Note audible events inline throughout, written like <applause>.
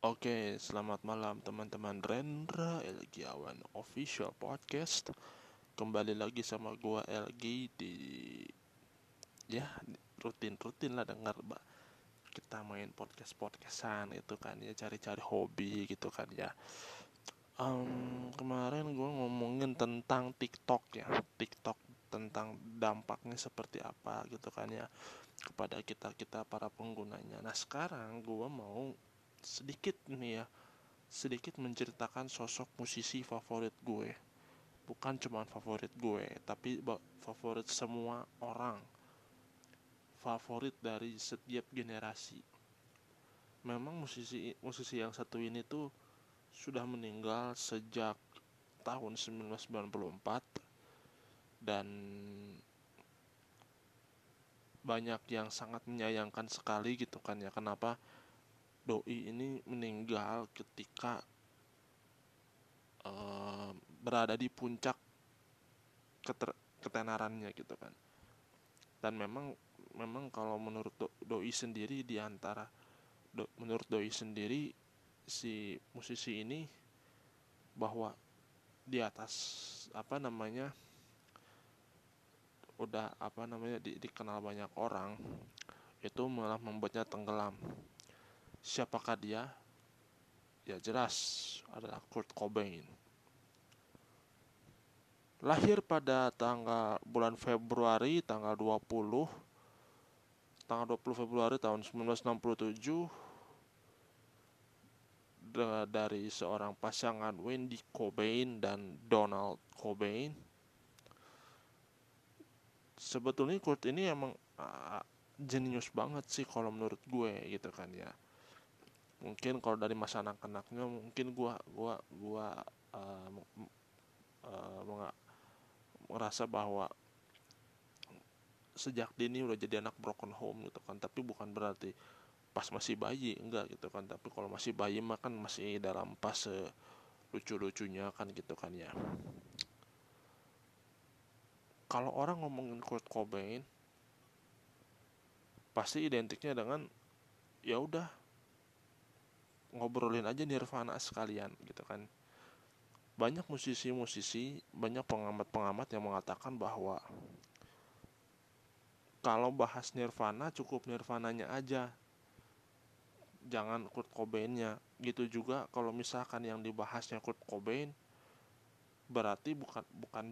Oke, selamat malam teman-teman Rendra Elgiawan Official Podcast. Kembali lagi sama gua LG di ya rutin-rutin lah dengar mbak kita main podcast podcastan itu kan ya cari-cari hobi gitu kan ya. Um, kemarin gua ngomongin tentang TikTok ya, TikTok tentang dampaknya seperti apa gitu kan ya kepada kita kita para penggunanya. Nah sekarang gua mau sedikit nih ya sedikit menceritakan sosok musisi favorit gue. Bukan cuma favorit gue tapi favorit semua orang. Favorit dari setiap generasi. Memang musisi musisi yang satu ini tuh sudah meninggal sejak tahun 1994 dan banyak yang sangat menyayangkan sekali gitu kan ya. Kenapa doi ini meninggal ketika uh, berada di puncak keter ketenarannya gitu kan. Dan memang memang kalau menurut do doi sendiri di antara do menurut doi sendiri si musisi ini bahwa di atas apa namanya udah apa namanya di, dikenal banyak orang itu malah membuatnya tenggelam Siapakah dia? Ya jelas adalah Kurt Cobain. Lahir pada tanggal bulan Februari tanggal 20 tanggal 20 Februari tahun 1967 dari seorang pasangan Wendy Cobain dan Donald Cobain. Sebetulnya Kurt ini emang uh, jenius banget sih kalau menurut gue gitu kan ya mungkin kalau dari masa anak-anaknya mungkin gua gua gua uh, uh, merasa bahwa sejak dini udah jadi anak broken home gitu kan tapi bukan berarti pas masih bayi enggak gitu kan tapi kalau masih bayi mah kan masih dalam pas lucu-lucunya kan gitu kan ya. Kalau orang ngomongin Kurt Cobain pasti identiknya dengan ya udah ngobrolin aja Nirvana sekalian gitu kan. Banyak musisi-musisi banyak pengamat-pengamat yang mengatakan bahwa kalau bahas Nirvana cukup Nirvananya aja. Jangan Kurt Cobainnya. Gitu juga kalau misalkan yang dibahasnya Kurt Cobain berarti bukan bukan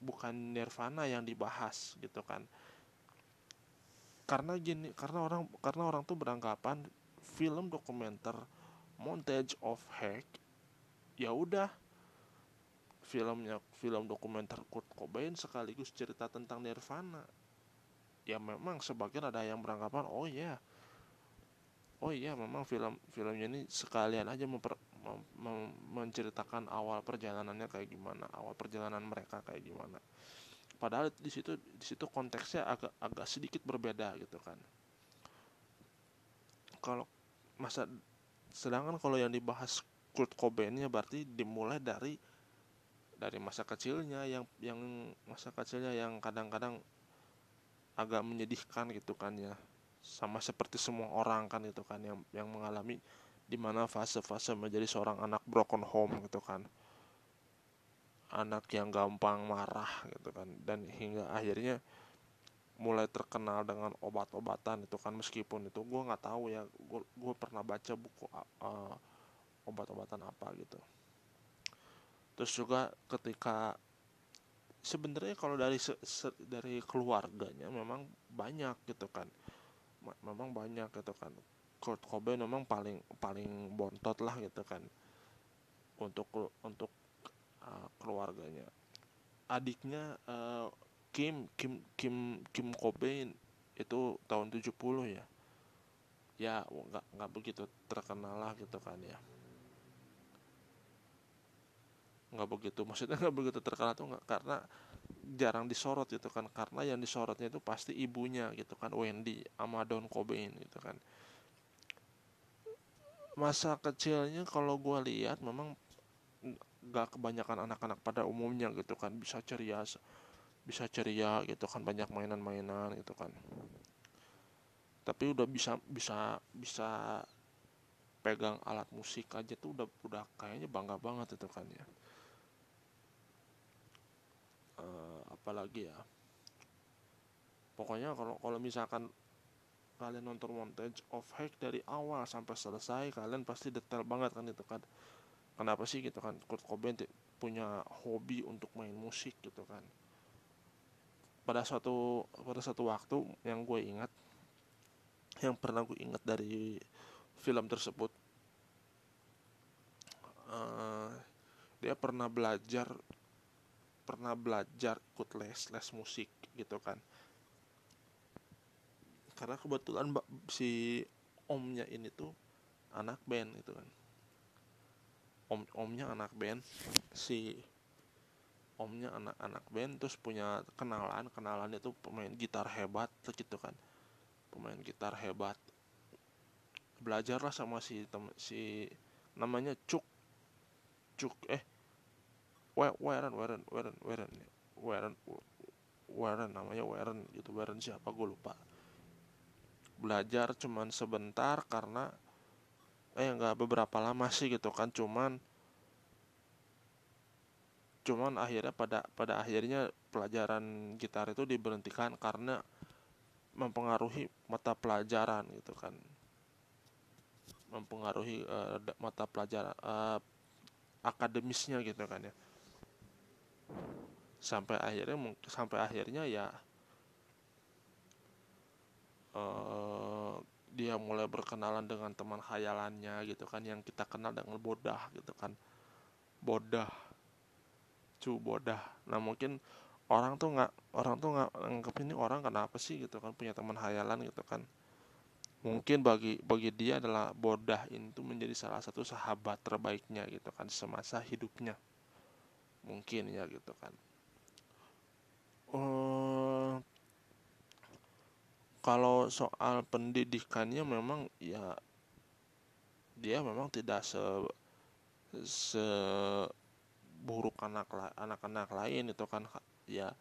bukan Nirvana yang dibahas gitu kan. Karena gini karena orang karena orang tuh beranggapan film dokumenter montage of Heck ya udah. Filmnya film dokumenter Kurt Cobain sekaligus cerita tentang Nirvana. Ya memang sebagian ada yang beranggapan oh ya oh iya memang film filmnya ini sekalian aja memper, mem, mem, menceritakan awal perjalanannya kayak gimana awal perjalanan mereka kayak gimana. Padahal di situ di situ konteksnya agak agak sedikit berbeda gitu kan. Kalau masa sedangkan kalau yang dibahas Kurt Cobainnya berarti dimulai dari dari masa kecilnya yang yang masa kecilnya yang kadang-kadang agak menyedihkan gitu kan ya. Sama seperti semua orang kan itu kan yang yang mengalami di mana fase-fase menjadi seorang anak broken home gitu kan. Anak yang gampang marah gitu kan. Dan hingga akhirnya mulai terkenal dengan obat-obatan itu kan meskipun itu gue nggak tahu ya gue pernah baca buku uh, obat-obatan apa gitu. Terus juga ketika sebenarnya kalau dari se, se, dari keluarganya memang banyak gitu kan. Memang banyak gitu kan. Kurt Cobain memang paling paling bontot lah gitu kan. Untuk untuk uh, keluarganya. Adiknya uh, Kim Kim Kim Kim Cobain itu tahun 70 ya. Ya nggak nggak begitu terkenal lah gitu kan ya. Nggak begitu maksudnya nggak begitu terkenal tuh nggak karena jarang disorot gitu kan. Karena yang disorotnya itu pasti ibunya gitu kan Wendy sama Don Cobain gitu kan. Masa kecilnya kalau gue lihat memang nggak kebanyakan anak-anak pada umumnya gitu kan bisa ceria bisa ceria gitu kan banyak mainan-mainan gitu kan. Tapi udah bisa bisa bisa pegang alat musik aja tuh udah udah kayaknya bangga banget itu kan ya. Uh, apalagi ya. Pokoknya kalau kalau misalkan kalian nonton montage of hack dari awal sampai selesai kalian pasti detail banget kan itu kan. Kenapa sih gitu kan? Kurt Cobain punya hobi untuk main musik gitu kan pada suatu pada satu waktu yang gue ingat yang pernah gue ingat dari film tersebut. Uh, dia pernah belajar pernah belajar ikut les les musik gitu kan. Karena kebetulan si omnya ini tuh anak band gitu kan. Om omnya anak band si omnya anak-anak band terus punya kenalan kenalan itu pemain gitar hebat gitu kan. Pemain gitar hebat. Belajarlah sama si tem si namanya Cuk. Cuk eh Warren Warren Warren Warren Warren Warren namanya Warren gitu. Warren siapa gue lupa. Belajar cuman sebentar karena eh nggak beberapa lama sih gitu kan. Cuman cuman akhirnya pada pada akhirnya pelajaran gitar itu diberhentikan karena mempengaruhi mata pelajaran gitu kan. Mempengaruhi uh, mata pelajaran uh, akademisnya gitu kan ya. Sampai akhirnya sampai akhirnya ya uh, dia mulai berkenalan dengan teman khayalannya gitu kan yang kita kenal dengan bodah gitu kan. Bodah cu bodah nah mungkin orang tuh nggak orang tuh nggak anggap ini orang kenapa sih gitu kan punya teman khayalan gitu kan. Mungkin bagi bagi dia adalah bodah itu menjadi salah satu sahabat terbaiknya gitu kan semasa hidupnya. Mungkin ya gitu kan. Uh, kalau soal pendidikannya memang ya dia memang tidak se se buruk anak anak-anak lain itu kan ya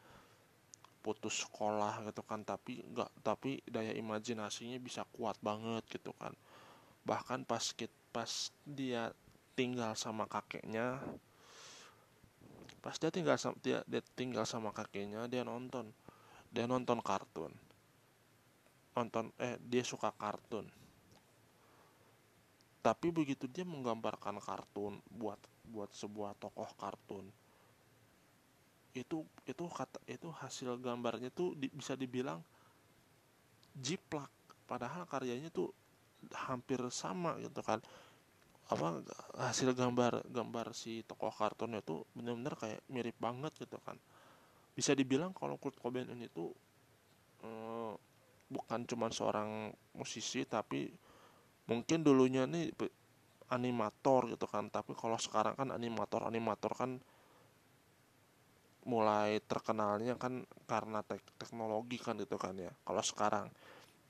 putus sekolah gitu kan tapi enggak tapi daya imajinasinya bisa kuat banget gitu kan. Bahkan pas pas dia tinggal sama kakeknya pas dia tinggal sama dia, dia tinggal sama kakeknya dia nonton dia nonton kartun. Nonton eh dia suka kartun. Tapi begitu dia menggambarkan kartun buat buat sebuah tokoh kartun. Itu itu kata itu hasil gambarnya tuh di, bisa dibilang jiplak. Padahal karyanya tuh hampir sama gitu kan. Apa hasil gambar gambar si tokoh kartunnya tuh bener-bener kayak mirip banget gitu kan. Bisa dibilang kalau Kurt Cobain ini tuh eh, bukan cuma seorang musisi tapi mungkin dulunya nih animator gitu kan. Tapi kalau sekarang kan animator animator kan mulai terkenalnya kan karena tek teknologi kan gitu kan ya. Kalau sekarang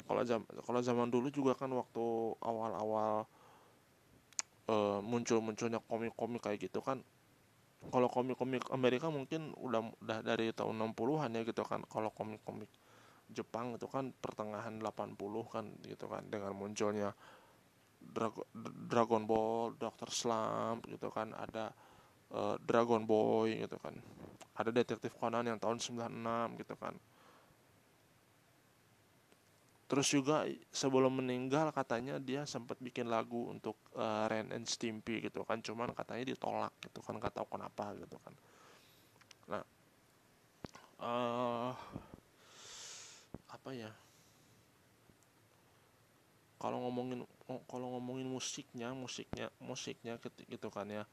kalau jam kalau zaman dulu juga kan waktu awal-awal uh, muncul-munculnya komik-komik kayak gitu kan kalau komik-komik Amerika mungkin udah udah dari tahun 60-an ya gitu kan. Kalau komik-komik Jepang itu kan pertengahan 80 kan gitu kan dengan munculnya Dragon, Ball, Doctor Slump gitu kan ada uh, Dragon Boy gitu kan. Ada detektif Conan yang tahun 96 gitu kan. Terus juga sebelum meninggal katanya dia sempat bikin lagu untuk uh, Ren and Stimpy gitu kan cuman katanya ditolak gitu kan nggak tahu kenapa gitu kan. Nah uh, apa ya? Kalau ngomongin kalau ngomongin musiknya musiknya musiknya gitu kan ya.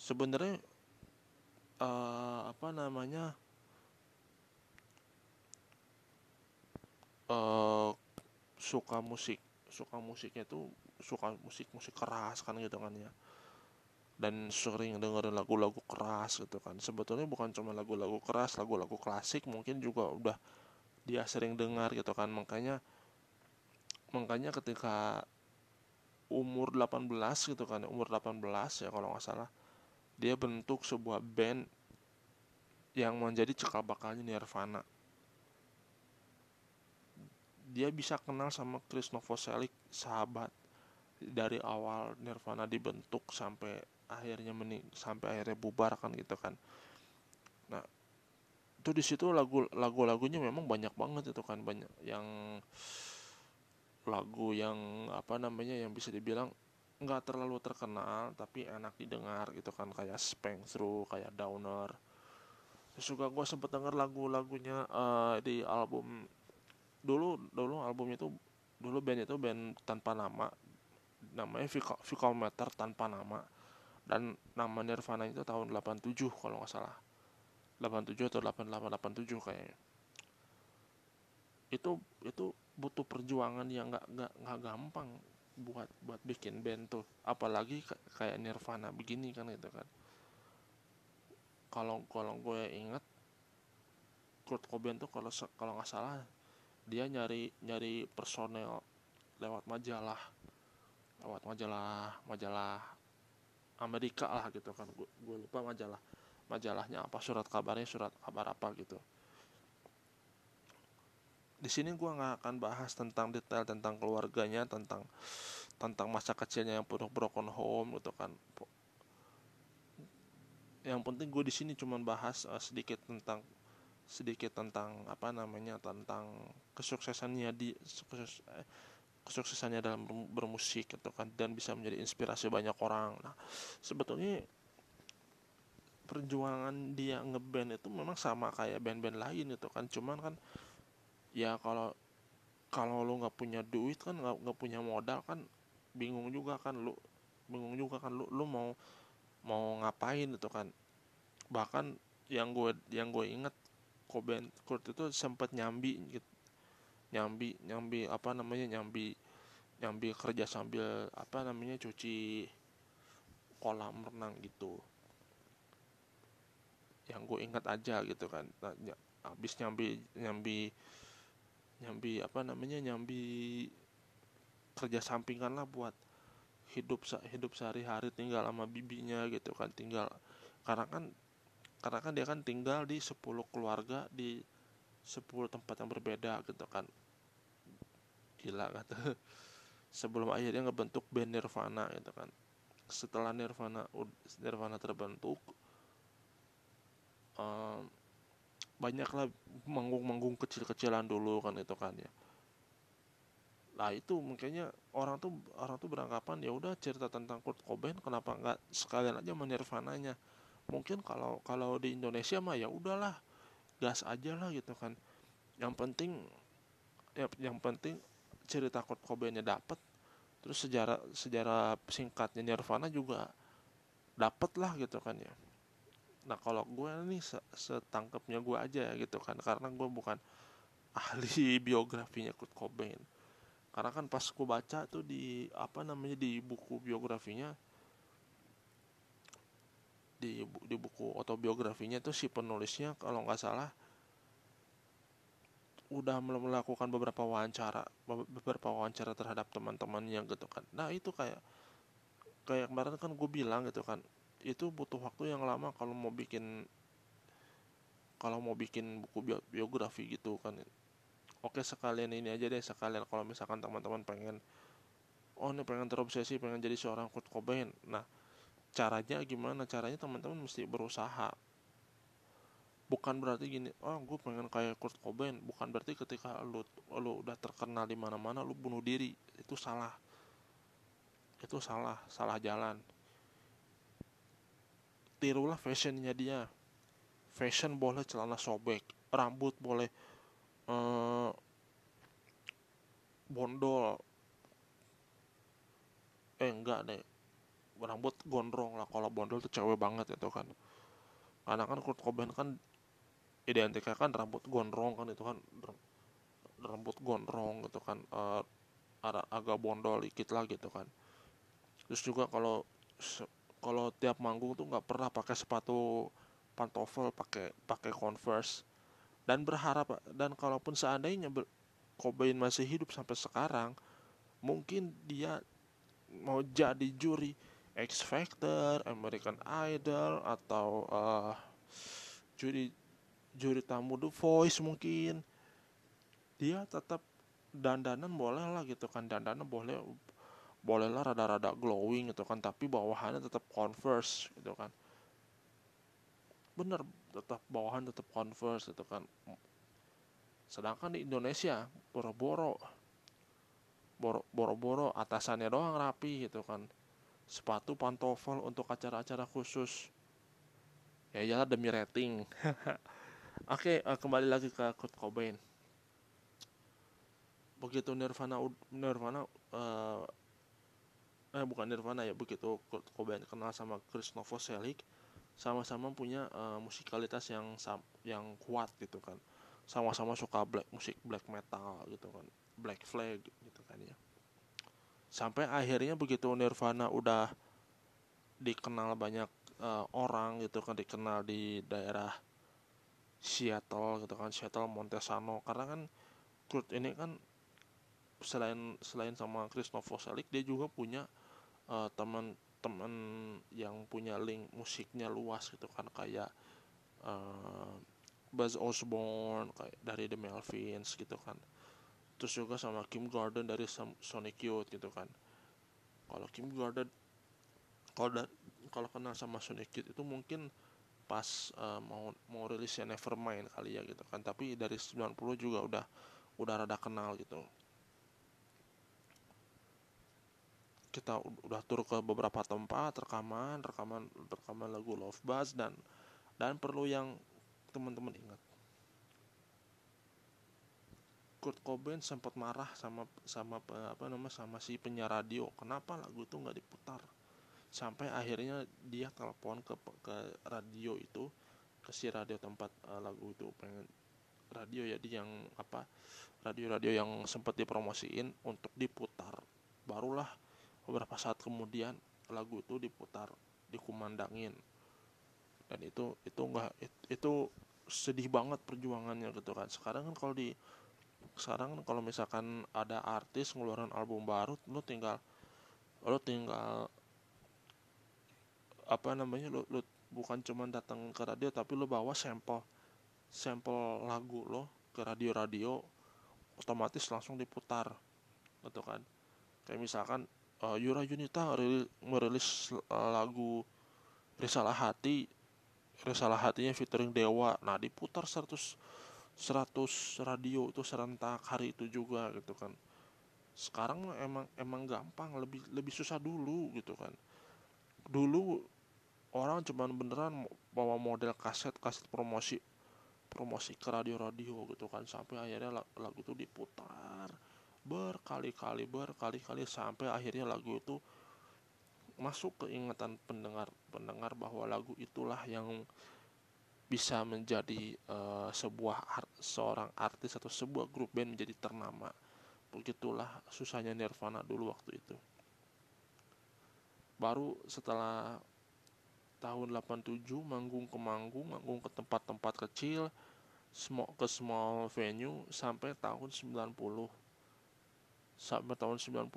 Sebenarnya uh, apa namanya uh, suka musik suka musiknya tuh suka musik musik keras kan gitu kan ya. Dan sering dengerin lagu-lagu keras gitu kan. Sebetulnya bukan cuma lagu-lagu keras lagu-lagu klasik mungkin juga udah dia sering dengar gitu kan. Makanya makanya ketika umur 18 gitu kan umur 18 ya kalau nggak salah dia bentuk sebuah band yang menjadi cekal bakalnya Nirvana. Dia bisa kenal sama Chris Novoselic sahabat dari awal Nirvana dibentuk sampai akhirnya mening sampai akhirnya bubar kan gitu kan. Nah itu di situ lagu lagu lagunya memang banyak banget itu kan banyak yang lagu yang apa namanya yang bisa dibilang nggak terlalu terkenal tapi enak didengar gitu kan kayak Spank Through kayak Downer. Terus juga gue sempet denger lagu-lagunya uh, di album dulu dulu albumnya itu dulu band itu band tanpa nama namanya Vical Matter tanpa nama. Dan nama Nirvana itu tahun 87 kalau nggak salah. 87 atau 88 87 kayaknya itu itu butuh perjuangan yang nggak nggak nggak gampang buat buat bikin band tuh. Apalagi kayak Nirvana begini kan itu kan. Kalau kalau gue inget Kurt Cobain tuh kalau kalau nggak salah dia nyari nyari personel lewat majalah lewat majalah majalah Amerika lah gitu kan. Gue, gue lupa majalah majalahnya apa surat kabarnya surat kabar apa gitu di sini gue nggak akan bahas tentang detail tentang keluarganya tentang tentang masa kecilnya yang penuh broken home gitu kan. Yang penting gue di sini cuma bahas uh, sedikit tentang sedikit tentang apa namanya tentang kesuksesannya di sukses, eh, kesuksesannya dalam bermusik gitu kan dan bisa menjadi inspirasi banyak orang. Nah sebetulnya perjuangan dia ngeband itu memang sama kayak band-band lain itu kan. Cuman kan ya kalau kalau lu nggak punya duit kan nggak punya modal kan bingung juga kan lu bingung juga kan lu lu mau mau ngapain itu kan. Bahkan yang gue yang gue inget Koben Kurt itu sempat nyambi gitu nyambi nyambi apa namanya nyambi nyambi kerja sambil apa namanya cuci kolam renang gitu. Yang gue ingat aja gitu kan nah, habis nyambi nyambi nyambi apa namanya nyambi kerja sampingan lah buat hidup hidup sehari-hari tinggal sama bibinya gitu kan tinggal karena kan karena kan dia kan tinggal di 10 keluarga di 10 tempat yang berbeda gitu kan. Gila kata <laughs> sebelum akhirnya ngebentuk band Nirvana gitu kan. Setelah Nirvana Nirvana terbentuk um, banyaklah manggung-manggung kecil-kecilan dulu kan itu kan ya. Nah itu makanya orang tuh orang tuh beranggapan ya udah cerita tentang Kurt Cobain kenapa nggak sekalian aja menirvananya mungkin kalau kalau di Indonesia mah ya udahlah gas aja lah gitu kan. Yang penting ya yang penting cerita Kurt Cobainnya dapat terus sejarah sejarah singkatnya Nirvana juga dapat lah gitu kan ya nah kalau gue nih setangkepnya gue aja gitu kan karena gue bukan <laughs> ahli biografinya Kurt Cobain. Karena kan pas gue baca tuh di apa namanya di buku biografinya di di buku autobiografinya tuh si penulisnya kalau nggak salah udah melakukan beberapa wawancara beberapa wawancara terhadap teman-temannya gitu kan. Nah itu kayak kayak kemarin kan gue bilang gitu kan itu butuh waktu yang lama kalau mau bikin kalau mau bikin buku biografi gitu kan. Oke sekalian ini aja deh sekalian kalau misalkan teman-teman pengen oh ini pengen terobsesi pengen jadi seorang Kurt Cobain. Nah caranya gimana? Caranya teman-teman mesti berusaha. Bukan berarti gini oh gue pengen kayak Kurt Cobain. Bukan berarti ketika lu lu udah terkenal di mana-mana lu bunuh diri. Itu salah. Itu salah salah jalan tirulah fashionnya dia. Fashion boleh celana sobek rambut boleh uh, bondol. Eh enggak deh. Rambut gondrong lah kalau bondol tuh cewek banget itu kan. Karena kan Kurt Cobain kan identiknya kan rambut gondrong kan itu kan. Rambut gondrong gitu kan uh, agak bondol dikit lah gitu kan. Terus juga kalau kalau tiap manggung tuh nggak pernah pakai sepatu pantofel pakai pakai converse. Dan berharap dan kalaupun seandainya Cobain masih hidup sampai sekarang mungkin dia mau jadi juri X Factor, American Idol atau uh, juri juri tamu The Voice mungkin. Dia tetap dandanan boleh lah gitu kan dandanan boleh bolehlah rada-rada glowing gitu kan tapi bawahannya tetap converse gitu kan. Bener tetap bawahan tetap converse gitu kan. Sedangkan di Indonesia boro-boro boro-boro atasannya doang rapi gitu kan. Sepatu pantofel untuk acara-acara khusus. Ya iyalah demi rating. <laughs> Oke uh, kembali lagi ke Kurt Cobain. Begitu Nirvana Nirvana uh, eh bukan Nirvana ya begitu. Kurt Cobain kenal sama Chris Novoselic sama-sama punya uh, musikalitas yang yang kuat gitu kan. Sama-sama suka black musik black metal gitu kan black flag gitu kan ya. Sampai akhirnya begitu Nirvana udah dikenal banyak uh, orang gitu kan dikenal di daerah Seattle gitu kan Seattle Montesano. Karena kan Kurt ini kan selain selain sama Chris Novoselic dia juga punya uh, teman-teman yang punya link musiknya luas gitu kan kayak uh, Buzz Osborne kayak dari The Melvins gitu kan. Terus juga sama Kim Gordon dari Sonic Youth gitu kan. Kalau Kim Gordon kalau kalau kenal sama Sonic Youth itu mungkin pas uh, mau mau rilisnya Nevermind kali ya gitu kan. Tapi dari 90 juga udah udah rada kenal gitu kita udah tur ke beberapa tempat rekaman rekaman rekaman lagu Love Buzz dan dan perlu yang teman-teman ingat. Kurt Cobain sempat marah sama sama apa nama sama si penyiar radio. Kenapa lagu itu nggak diputar? Sampai akhirnya dia telepon ke ke radio itu ke si radio tempat uh, lagu itu. Pengen radio ya di yang apa radio-radio yang sempat dipromosiin untuk diputar. Barulah beberapa saat kemudian lagu itu diputar dikumandangin. Dan itu itu enggak itu sedih banget perjuangannya gitu kan. Sekarang kan kalau di sekarang kalau misalkan ada artis ngeluarin album baru lu tinggal lu tinggal apa namanya lu, lu bukan cuma datang ke radio tapi lu bawa sampel sampel lagu lo ke radio-radio otomatis langsung diputar gitu kan. Kayak misalkan uh, Yura Yunita merilis uh, lagu Risalah Hati. Risalah Hatinya featuring Dewa. Nah diputar 100 100 radio itu serentak hari itu juga gitu kan. Sekarang emang emang gampang lebih lebih susah dulu gitu kan. Dulu orang cuman beneran bawa model kaset kaset promosi promosi ke radio-radio gitu kan. Sampai akhirnya lagu itu diputar berkali-kali berkali-kali sampai akhirnya lagu itu masuk ke ingatan pendengar pendengar bahwa lagu itulah yang bisa menjadi uh, sebuah art, seorang artis atau sebuah grup band menjadi ternama. Begitulah susahnya Nirvana dulu waktu itu. Baru setelah tahun 87 manggung ke manggung, manggung ke tempat-tempat kecil, small, ke small venue sampai tahun 90 sampai tahun 91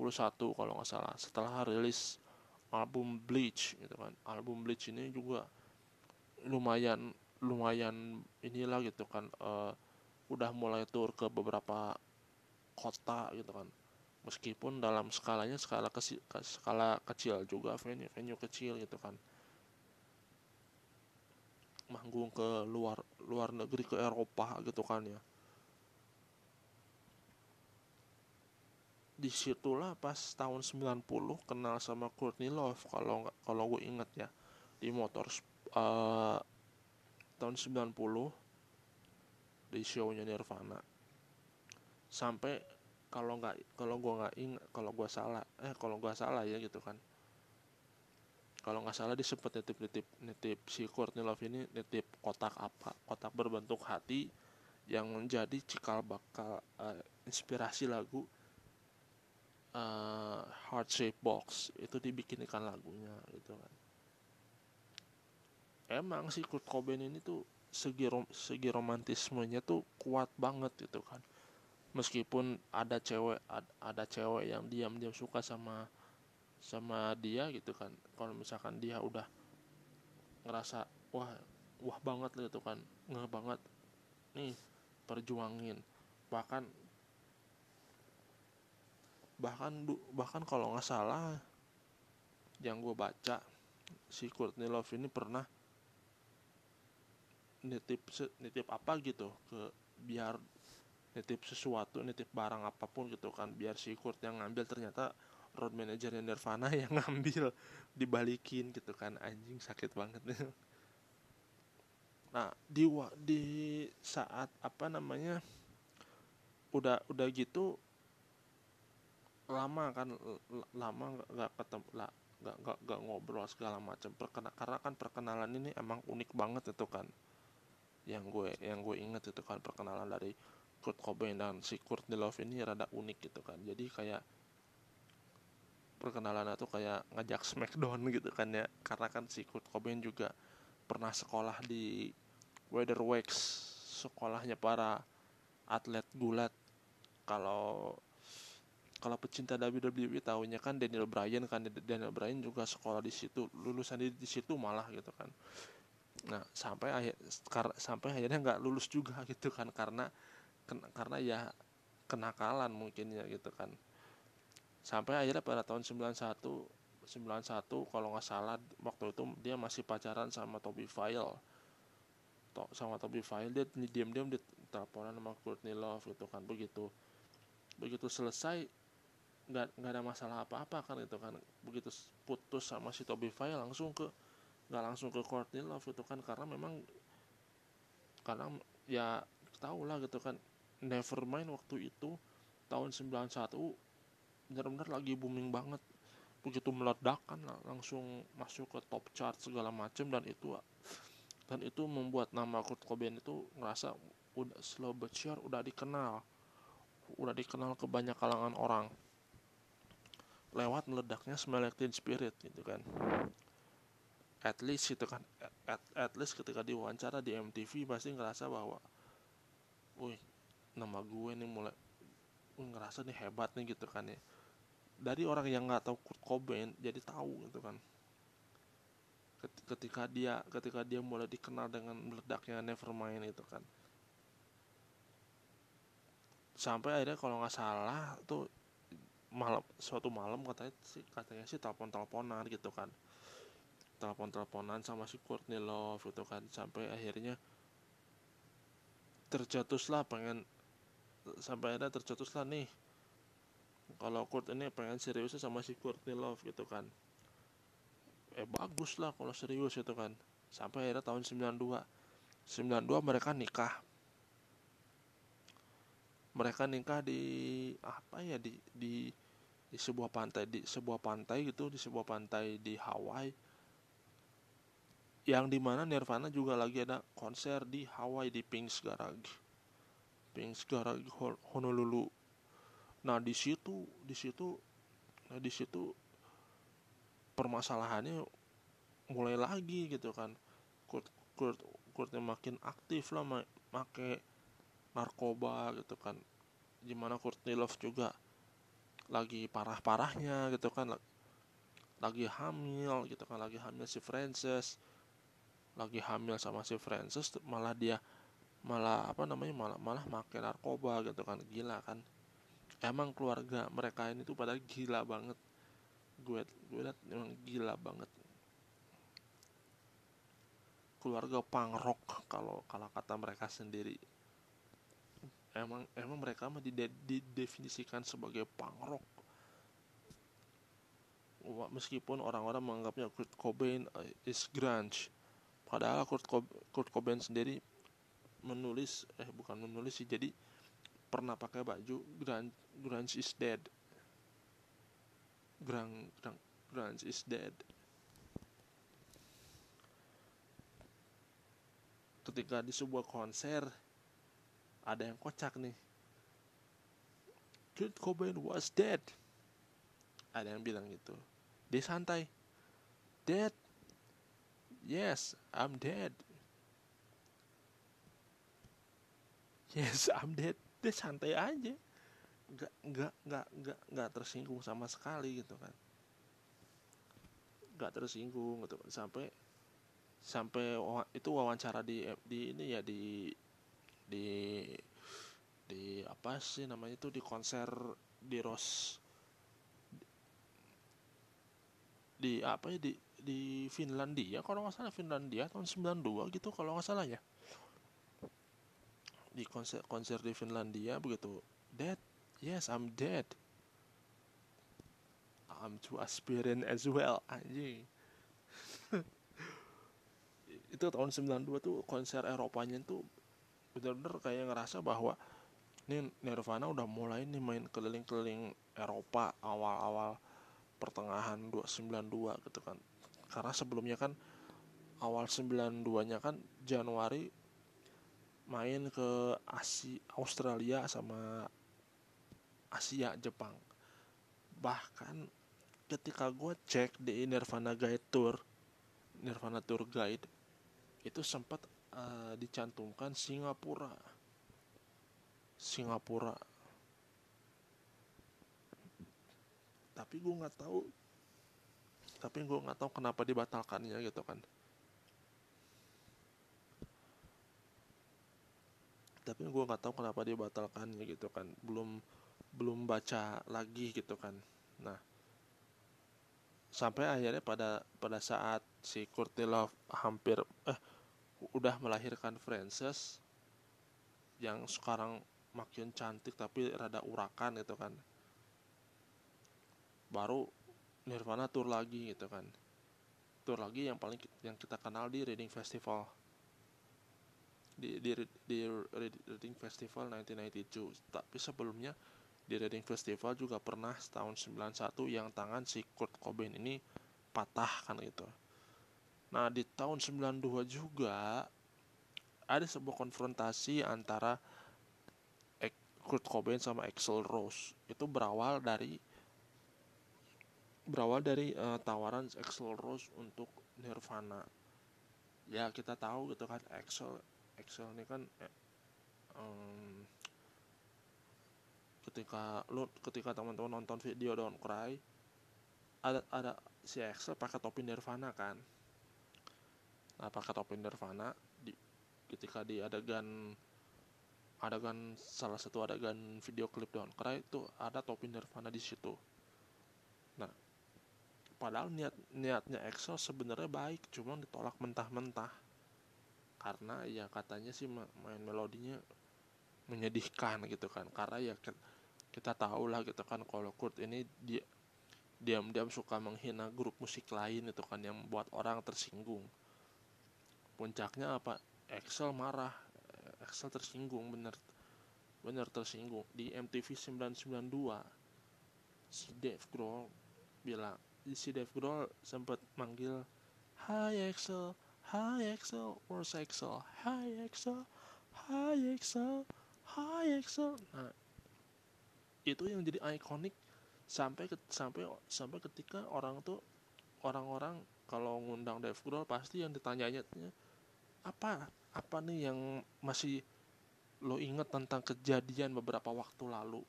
kalau nggak salah setelah rilis album Bleach gitu kan. Album Bleach ini juga lumayan lumayan inilah gitu kan uh, udah mulai tur ke beberapa kota gitu kan. Meskipun dalam skalanya skala kecil skala kecil juga venue venue kecil gitu kan. Manggung ke luar luar negeri ke Eropa gitu kan ya di situlah pas tahun 90 kenal sama Courtney Love kalau kalau gue inget ya di motor uh, tahun 90 di shownya Nirvana. Sampai kalau nggak kalau gue nggak ingat kalau gue salah eh kalau gue salah ya gitu kan. Kalau nggak salah dia sempat nitip nitip nitip si Courtney Love ini nitip kotak apa kotak berbentuk hati yang menjadi cikal bakal uh, inspirasi lagu uh, Heart Shape Box itu dibikinkan lagunya gitu kan. Emang sih Kurt Cobain ini tuh segi rom segi romantismenya tuh kuat banget gitu kan. Meskipun ada cewek ad, ada cewek yang diam-diam suka sama sama dia gitu kan. Kalau misalkan dia udah ngerasa wah wah banget gitu kan. Nggak banget. Nih perjuangin. Bahkan bahkan bahkan kalau nggak salah yang gue baca si Courtney Love ini pernah nitip nitip apa gitu ke biar nitip sesuatu nitip barang apa pun gitu kan biar si Kurt yang ngambil ternyata road manajernya Nirvana <laughs> yang ngambil dibalikin gitu kan. Anjing sakit banget. Nah di di saat apa namanya udah udah gitu lama kan lama nggak ketemu lah nggak nggak nggak ngobrol segala macam. Perkena karena kan perkenalan ini emang unik banget itu kan. Yang gue yang gue inget itu kan perkenalan dari Kurt Cobain dan si Kurt Love ini rada unik gitu kan. Jadi kayak perkenalan itu kayak ngajak Smackdown <laughs> gitu kan ya. Karena kan si Kurt Cobain juga pernah sekolah di Weatherwax sekolahnya para atlet gulat. Kalau kalau pecinta WWE tahunya kan Daniel Bryan kan Daniel Bryan juga sekolah di situ lulusan di, di situ malah gitu kan. Nah sampai akhir sampai akhirnya nggak lulus juga <laughs> gitu kan karena karena ya kenakalan mungkin ya gitu kan. Sampai akhirnya pada tahun 91 91 kalau nggak salah waktu itu dia masih pacaran sama Toby File. Sama Toby File dia diam-diam di teleponan sama Courtney Love gitu kan begitu. Begitu selesai nggak nggak ada masalah apa-apa kan gitu kan. Begitu putus sama si Toby File langsung ke nggak langsung ke Courtney Love itu kan. Karena memang karena ya tahu lah gitu kan. Nevermind waktu itu tahun 91 benar-benar lagi booming banget. Begitu meledak kan langsung masuk ke top chart segala macam dan itu dan itu membuat nama Kurt Cobain itu ngerasa udah slow but sure udah dikenal. Udah dikenal ke banyak kalangan orang lewat meledaknya Teen Spirit gitu kan. At least gitu kan at, at least ketika diwawancara di MTV pasti ngerasa bahwa wih nama gue nih mulai ngerasa nih hebat nih gitu kan ya. Dari orang yang nggak tahu Kurt Cobain jadi tahu gitu kan. Ketika dia ketika dia mulai dikenal dengan meledaknya Nevermind itu kan. Sampai akhirnya kalau nggak salah tuh malam suatu malam katanya sih katanya sih telepon teleponan gitu kan. Telepon teleponan sama si Courtney Love gitu kan sampai akhirnya tercetuslah pengen sampai akhirnya tercetuslah nih kalau Kurt ini pengen seriusnya sama si Courtney Love gitu kan. Eh bagus lah kalau serius itu kan. Sampai akhirnya tahun 92 92 mereka nikah. Mereka nikah di apa ya di di di sebuah pantai di sebuah pantai gitu di sebuah pantai di Hawaii. Yang di mana Nirvana juga lagi ada konser di Hawaii di Pink's Garage. Pink's Garage Honolulu. Nah di situ di situ nah di situ permasalahannya mulai lagi gitu kan. Kurt Kurt Kurtnya makin aktif lah make narkoba gitu kan. Gimana Courtney Love juga lagi parah-parahnya gitu kan lagi hamil gitu kan lagi hamil si Frances lagi hamil sama si Frances malah dia malah apa namanya malah malah make narkoba gitu kan gila kan. Emang keluarga mereka ini tuh pada gila banget. Gue gue liat emang gila banget. Keluarga pangrok kalau kalau kata mereka sendiri emang emang mereka mah didefinisikan sebagai pangrok. Meskipun orang-orang menganggapnya Kurt Cobain eh, is grunge. Padahal Kurt, Kurt Cobain sendiri menulis eh bukan menulis sih jadi pernah pakai baju grunge, grunge is dead. Grunge, grunge is dead. Ketika di sebuah konser ada yang kocak nih. Kurt Cobain was dead. Ada yang bilang gitu. Dia santai. Dead? Yes I'm dead. Yes I'm dead. Dia santai aja. Nggak nggak nggak nggak nggak tersinggung sama sekali gitu kan. Nggak tersinggung gitu. Sampai sampai itu wawancara di di ini ya di di di apa sih namanya itu di konser di Ros di apa ya di di Finlandia kalau nggak salah Finlandia tahun 92 gitu kalau nggak salah ya. Di konser konser di Finlandia begitu. Dead? Yes I'm dead. I'm too aspiring as well anjing. <laughs> Itu tahun 92 tuh konser Eropanya tuh bener-bener kayak ngerasa bahwa ini Nirvana udah mulai nih main keliling-keliling Eropa awal-awal pertengahan 292 gitu kan. Karena sebelumnya kan awal 92 nya kan Januari main ke Asia Australia sama Asia Jepang. Bahkan ketika gue cek di Nirvana Guide Tour Nirvana Tour Guide itu sempat uh, dicantumkan Singapura. Singapura. Tapi gue nggak tahu. Tapi gue nggak tahu kenapa dibatalkannya gitu kan. Tapi gue nggak tahu kenapa dibatalkannya gitu kan. Belum belum baca lagi gitu kan. Nah sampai akhirnya pada pada saat si Courtney Love hampir eh udah melahirkan Frances yang sekarang makin cantik tapi rada urakan gitu kan. Baru Nirvana tour lagi gitu kan. Tour lagi yang paling yang kita kenal di Reading Festival. Di di di Reading Festival 1992 tapi sebelumnya di Reading Festival juga pernah tahun 91 yang tangan si Kurt Cobain ini patah kan gitu nah di tahun 92 juga ada sebuah konfrontasi antara Kurt Cobain sama Axel Rose. Itu berawal dari berawal dari uh, tawaran Axel Rose untuk Nirvana. Ya kita tahu gitu kan Axel Axel ini kan eh, um, ketika lu ketika teman-teman nonton video Don't Cry ada ada si Axel pakai topi Nirvana kan pakai topi Nirvana di ketika di adegan adegan salah satu adegan video klip Don't Cry itu ada topi Nirvana di situ. Nah, padahal niat niatnya EXO sebenarnya baik, cuma ditolak mentah-mentah. Karena ya katanya sih main melodinya menyedihkan gitu kan. Karena ya kita tahu lah gitu kan kalau Kurt ini dia diam-diam suka menghina grup musik lain itu kan yang membuat orang tersinggung. Puncaknya apa? Excel marah. Axel tersinggung bener. Bener tersinggung. Di MTV 992 si Dave Grohl bilang si Dave Grohl sempat manggil Hi Axel Hi Axel where's Axel Hi Axel Hi Axel Hi Axel nah itu yang jadi ikonik sampai ke, sampai sampai ketika orang tuh orang-orang kalau ngundang Dave Grohl pasti yang ditanyanya apa apa nih yang masih lo inget tentang kejadian beberapa waktu lalu?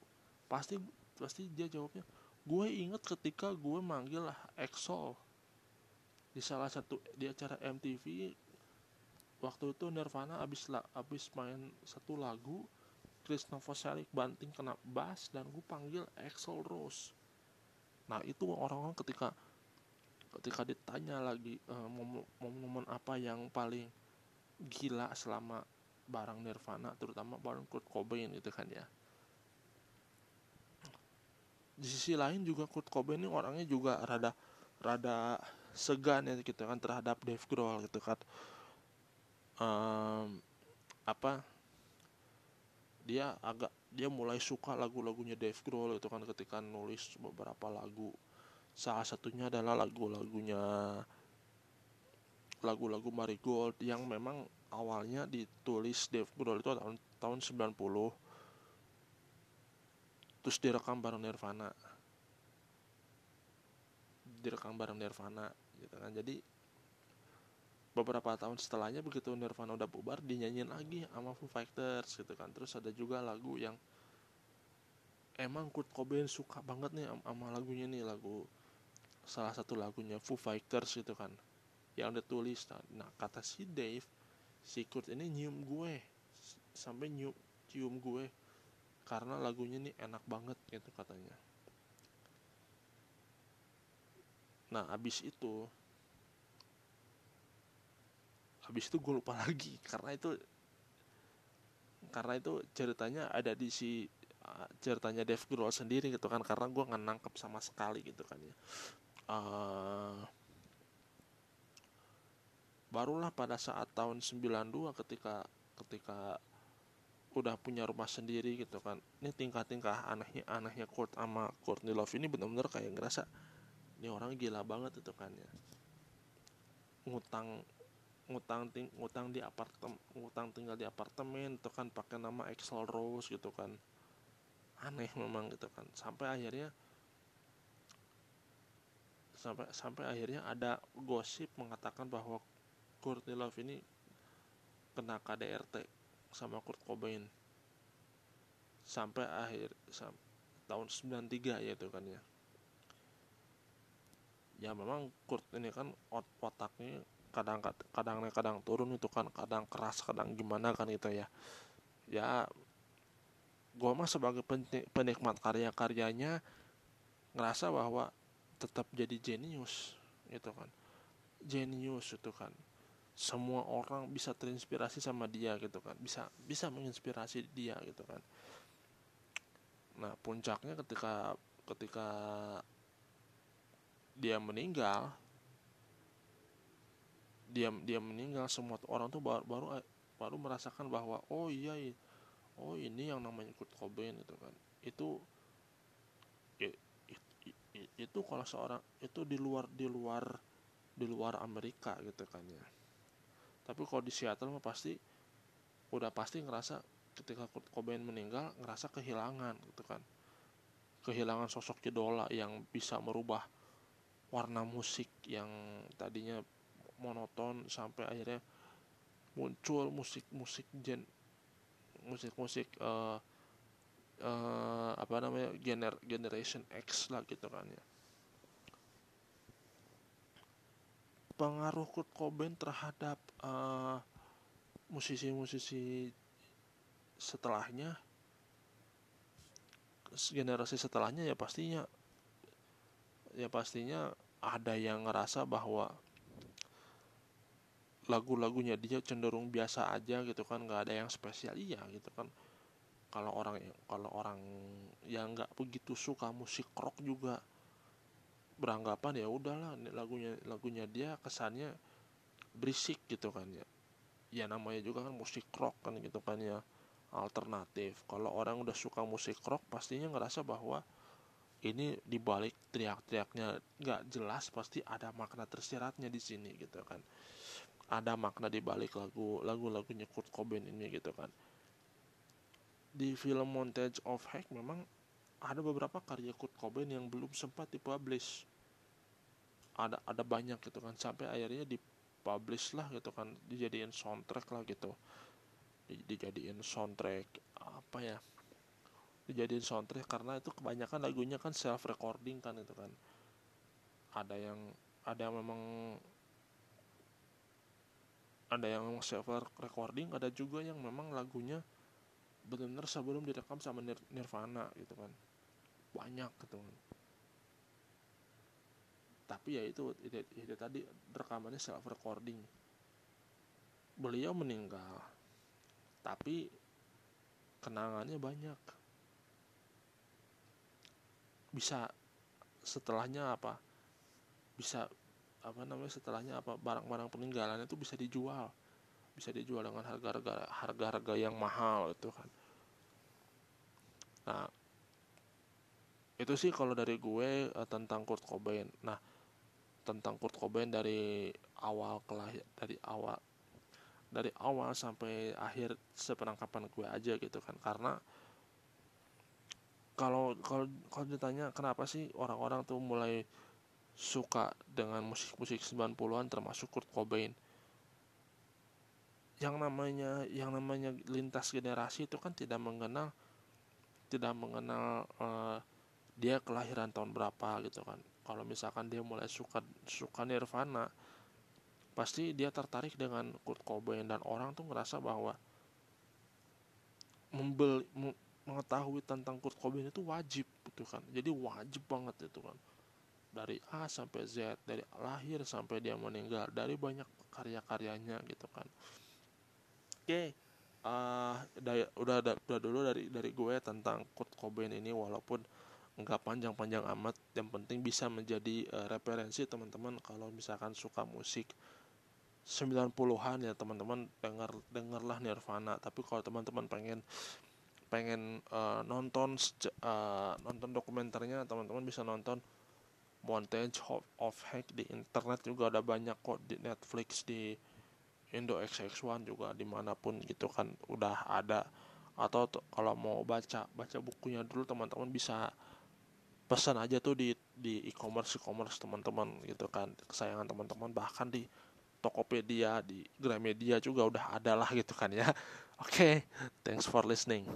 Pasti pasti dia jawabnya gue inget ketika gue manggil EXO di salah satu di acara MTV waktu itu Nirvana abis la, abis main satu lagu Chris Novoselic banting kena bass dan gue panggil EXO Rose. Nah itu orang-orang ketika ketika ditanya lagi uh, momen-momen apa yang paling gila selama barang Nirvana terutama barang Kurt Cobain itu kan ya. Di sisi lain juga Kurt Cobain ini orangnya juga rada rada segan ya gitu kan terhadap Dave Grohl gitu kan. Um, apa dia agak dia mulai suka lagu-lagunya Dave Grohl itu kan ketika nulis beberapa lagu. Salah satunya adalah lagu-lagunya lagu-lagu Marigold yang memang awalnya ditulis Dave Grohl itu tahun tahun 90 terus direkam bareng Nirvana. Direkam bareng Nirvana gitu kan. Jadi beberapa tahun setelahnya begitu Nirvana udah bubar dinyanyiin lagi sama Foo Fighters gitu kan. Terus ada juga lagu yang emang Kurt Cobain suka banget nih sama lagunya nih lagu salah satu lagunya Foo Fighters gitu kan yang ditulis nah kata si Dave si Kurt ini nyium gue. Sampai nyium cium gue. Karena lagunya ini enak banget gitu katanya. Nah abis itu habis itu gue lupa <laughs> lagi. Karena itu karena itu ceritanya ada di si uh, ceritanya Dave Grohl sendiri gitu kan. Karena gue nggak nangkep sama sekali gitu kan ya. Uh, barulah pada saat tahun 92 ketika ketika udah punya rumah sendiri gitu kan. Ini tingkah-tingkah anehnya anehnya Kurt sama Courtney Love ini benar-benar kayak ngerasa ini orang gila banget itu kan ya. Ngutang ngutang ting ngutang di apartemen ngutang tinggal di apartemen itu kan pakai nama Excel Rose gitu kan. Aneh memang gitu kan. Sampai akhirnya sampai sampai akhirnya ada gosip mengatakan bahwa Courtney Love ini kena KDRT sama Kurt Cobain. Sampai akhir sam, tahun 93 ya itu kan ya. Ya memang Kurt ini kan ot otaknya kadang kadang kadang turun itu kan kadang keras kadang gimana kan itu ya. Ya gue mah sebagai penikmat karya-karyanya ngerasa bahwa tetap jadi jenius gitu kan. Jenius itu kan semua orang bisa terinspirasi sama dia gitu kan. Bisa bisa menginspirasi dia gitu kan. Nah puncaknya ketika ketika dia meninggal dia dia meninggal semua orang tuh baru baru baru merasakan bahwa oh iya oh ini yang namanya Kurt Cobain itu kan. Itu itu kalau seorang itu di luar di luar di luar Amerika gitu kan ya tapi kalau di Seattle mah pasti udah pasti ngerasa ketika Kurt Cobain meninggal ngerasa kehilangan gitu kan. Kehilangan sosok idola yang bisa merubah warna musik yang tadinya monoton sampai akhirnya muncul musik-musik gen musik-musik uh, uh, apa namanya gener generation X lah gitu kan ya. Pengaruh Kurt Cobain terhadap uh, musisi-musisi setelahnya generasi setelahnya ya pastinya ya pastinya ada yang ngerasa bahwa lagu-lagunya dia cenderung biasa aja gitu kan nggak ada yang spesial. Iya gitu kan. Kalau orang kalau orang yang nggak begitu suka musik rock juga beranggapan ya udahlah lagunya lagunya dia kesannya berisik gitu kan ya. Ya namanya juga kan musik rock kan gitu kan ya alternatif. Kalau orang udah suka musik rock pastinya ngerasa bahwa ini dibalik teriak-teriaknya nggak jelas pasti ada makna tersiratnya di sini gitu kan. Ada makna di balik lagu lagu-lagunya Kurt Cobain ini gitu kan. Di film Montage of Heck memang ada beberapa karya Kurt Cobain yang belum sempat dipublish. Ada ada banyak gitu kan sampai akhirnya dipublish lah gitu kan dijadiin soundtrack lah gitu. Di, dijadiin soundtrack apa ya? Dijadiin soundtrack karena itu kebanyakan lagunya kan self recording kan itu kan. Ada yang ada yang memang ada yang self recording ada juga yang memang lagunya benar-benar sebelum direkam sama Nir Nirvana gitu kan. Banyak gitu kan tapi ya itu itu, itu tadi rekamannya self recording. Beliau meninggal tapi kenangannya banyak. Bisa setelahnya apa? Bisa apa namanya setelahnya apa? Barang-barang peninggalan itu bisa dijual. Bisa dijual dengan harga-harga harga-harga yang mahal itu kan. Nah itu sih kalau dari gue uh, tentang Kurt Cobain. Nah tentang Kurt Cobain dari awal kelahir dari awal dari awal sampai akhir sepenangkapan gue aja gitu kan karena kalau kalau kalau ditanya kenapa sih orang-orang tuh mulai suka dengan musik-musik 90-an termasuk Kurt Cobain. Yang namanya yang namanya lintas generasi itu kan tidak mengenal tidak mengenal uh, dia kelahiran tahun berapa gitu kan. Kalau misalkan dia mulai suka suka Nirvana, pasti dia tertarik dengan Kurt Cobain dan orang tuh ngerasa bahwa membeli mengetahui tentang Kurt Cobain itu wajib gitu kan. Jadi wajib banget itu kan dari A sampai Z dari lahir sampai dia meninggal dari banyak karya-karyanya gitu kan oke okay. uh, udah, udah udah dulu dari dari gue tentang Kurt Cobain ini walaupun nggak panjang-panjang amat. Yang penting bisa menjadi uh, referensi teman-teman kalau misalkan suka musik 90-an ya teman-teman dengar dengarlah Nirvana. Tapi kalau teman-teman pengen pengen uh, nonton uh, nonton dokumenternya teman-teman bisa nonton Montage of, of Hack di internet juga ada banyak kok di Netflix di Indo XX1 juga di mana pun gitu kan udah ada. Atau kalau mau baca baca bukunya dulu teman-teman bisa pesan aja tuh di di e-commerce e-commerce teman-teman gitu kan kesayangan teman-teman bahkan di Tokopedia, di Gramedia juga udah ada lah gitu kan ya. <laughs> Oke, okay, thanks for listening.